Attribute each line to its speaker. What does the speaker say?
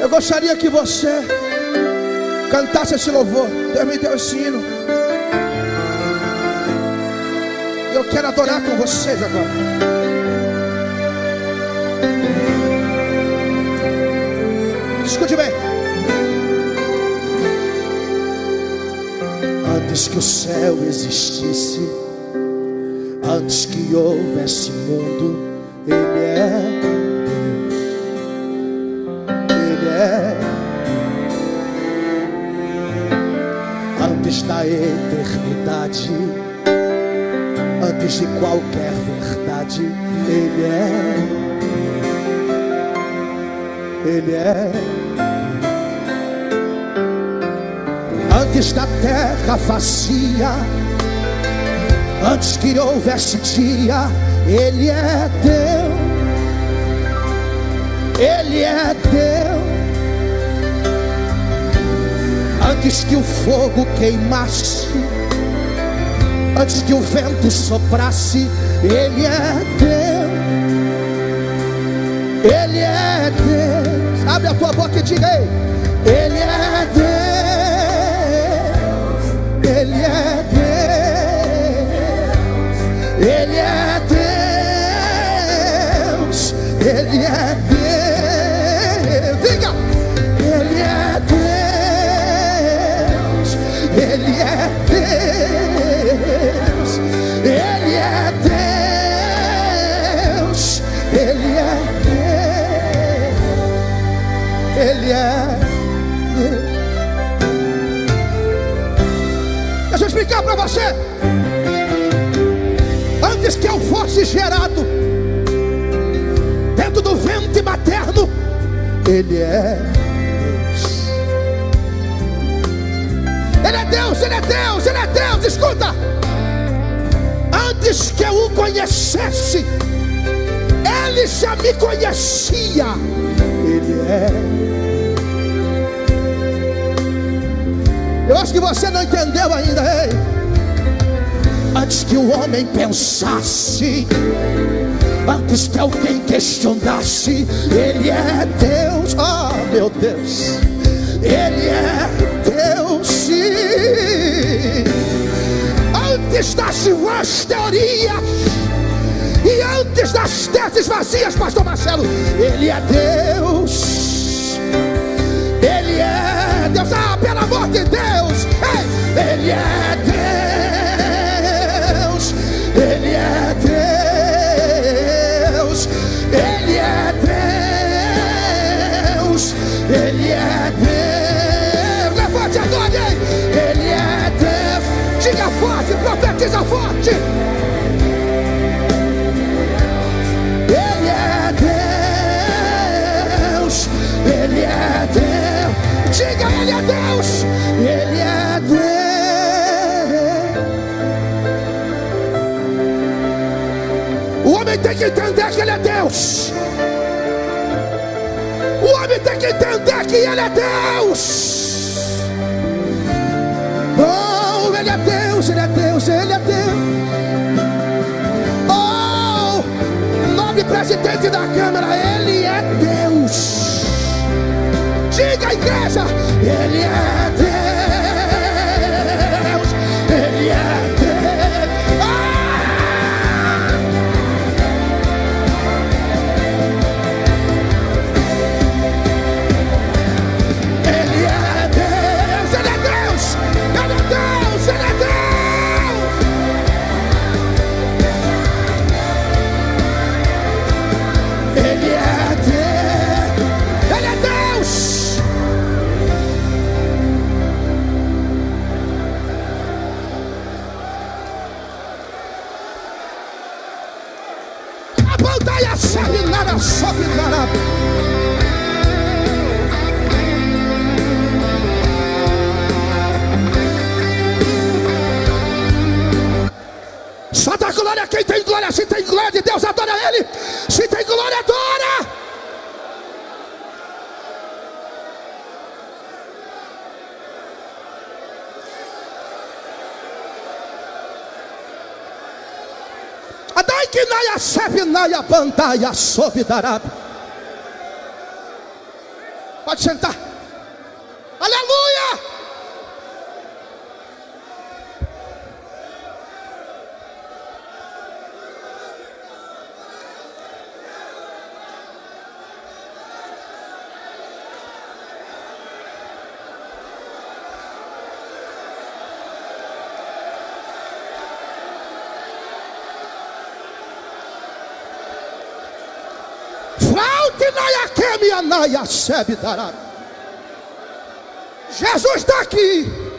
Speaker 1: Eu gostaria que você cantasse esse louvor. Deus me deu esse hino. Eu quero adorar com vocês agora. Escute bem. Antes que o céu existisse, antes que houvesse mundo, Ele é Antes da eternidade, antes de qualquer verdade, Ele é. Ele é. Antes da terra vazia, antes que houvesse dia, Ele é Deus. Ele é Deus. Antes que o fogo queimasse, antes que o vento soprasse, Ele é Deus. Ele é Deus. Abre a tua boca e diga: ei, Ele é Deus. Ele é Deus. Ele é Deus. Ele é Deus. Ele é. Deixa eu explicar para você. Antes que eu fosse gerado dentro do ventre materno, Ele é Deus. Ele é Deus, Ele é Deus, Ele é Deus. Escuta. Antes que eu o conhecesse, Ele já me conhecia. Ele é. Eu acho que você não entendeu ainda, ei. Antes que o homem pensasse, antes que alguém questionasse, Ele é Deus, oh meu Deus, Ele é Deus, sim. Antes das suas teorias e antes das teses vazias, Pastor Marcelo, Ele é Deus, Ele é Deus, ah, pelo amor de Deus, ei, Ele é Deus, Ele é Deus, Ele é Deus, Ele é Deus. Levante a glória, Ele é Deus. Diga forte, profetiza forte. Que entender que Ele é Deus. O homem tem que entender que Ele é Deus. Oh, Ele é Deus, Ele é Deus, Ele é Deus. Oh, nobre presidente da Câmara, Ele é Deus. Diga, igreja, Ele é Deus. A montanha sobe, nada sobe, nada. Só dá glória quem tem glória. Se tem glória de Deus, adora Ele. Se tem glória, adora. Adai que naia sebe naia bandaia sob darab. Pode sentar. Aleluia! Jesus está aqui.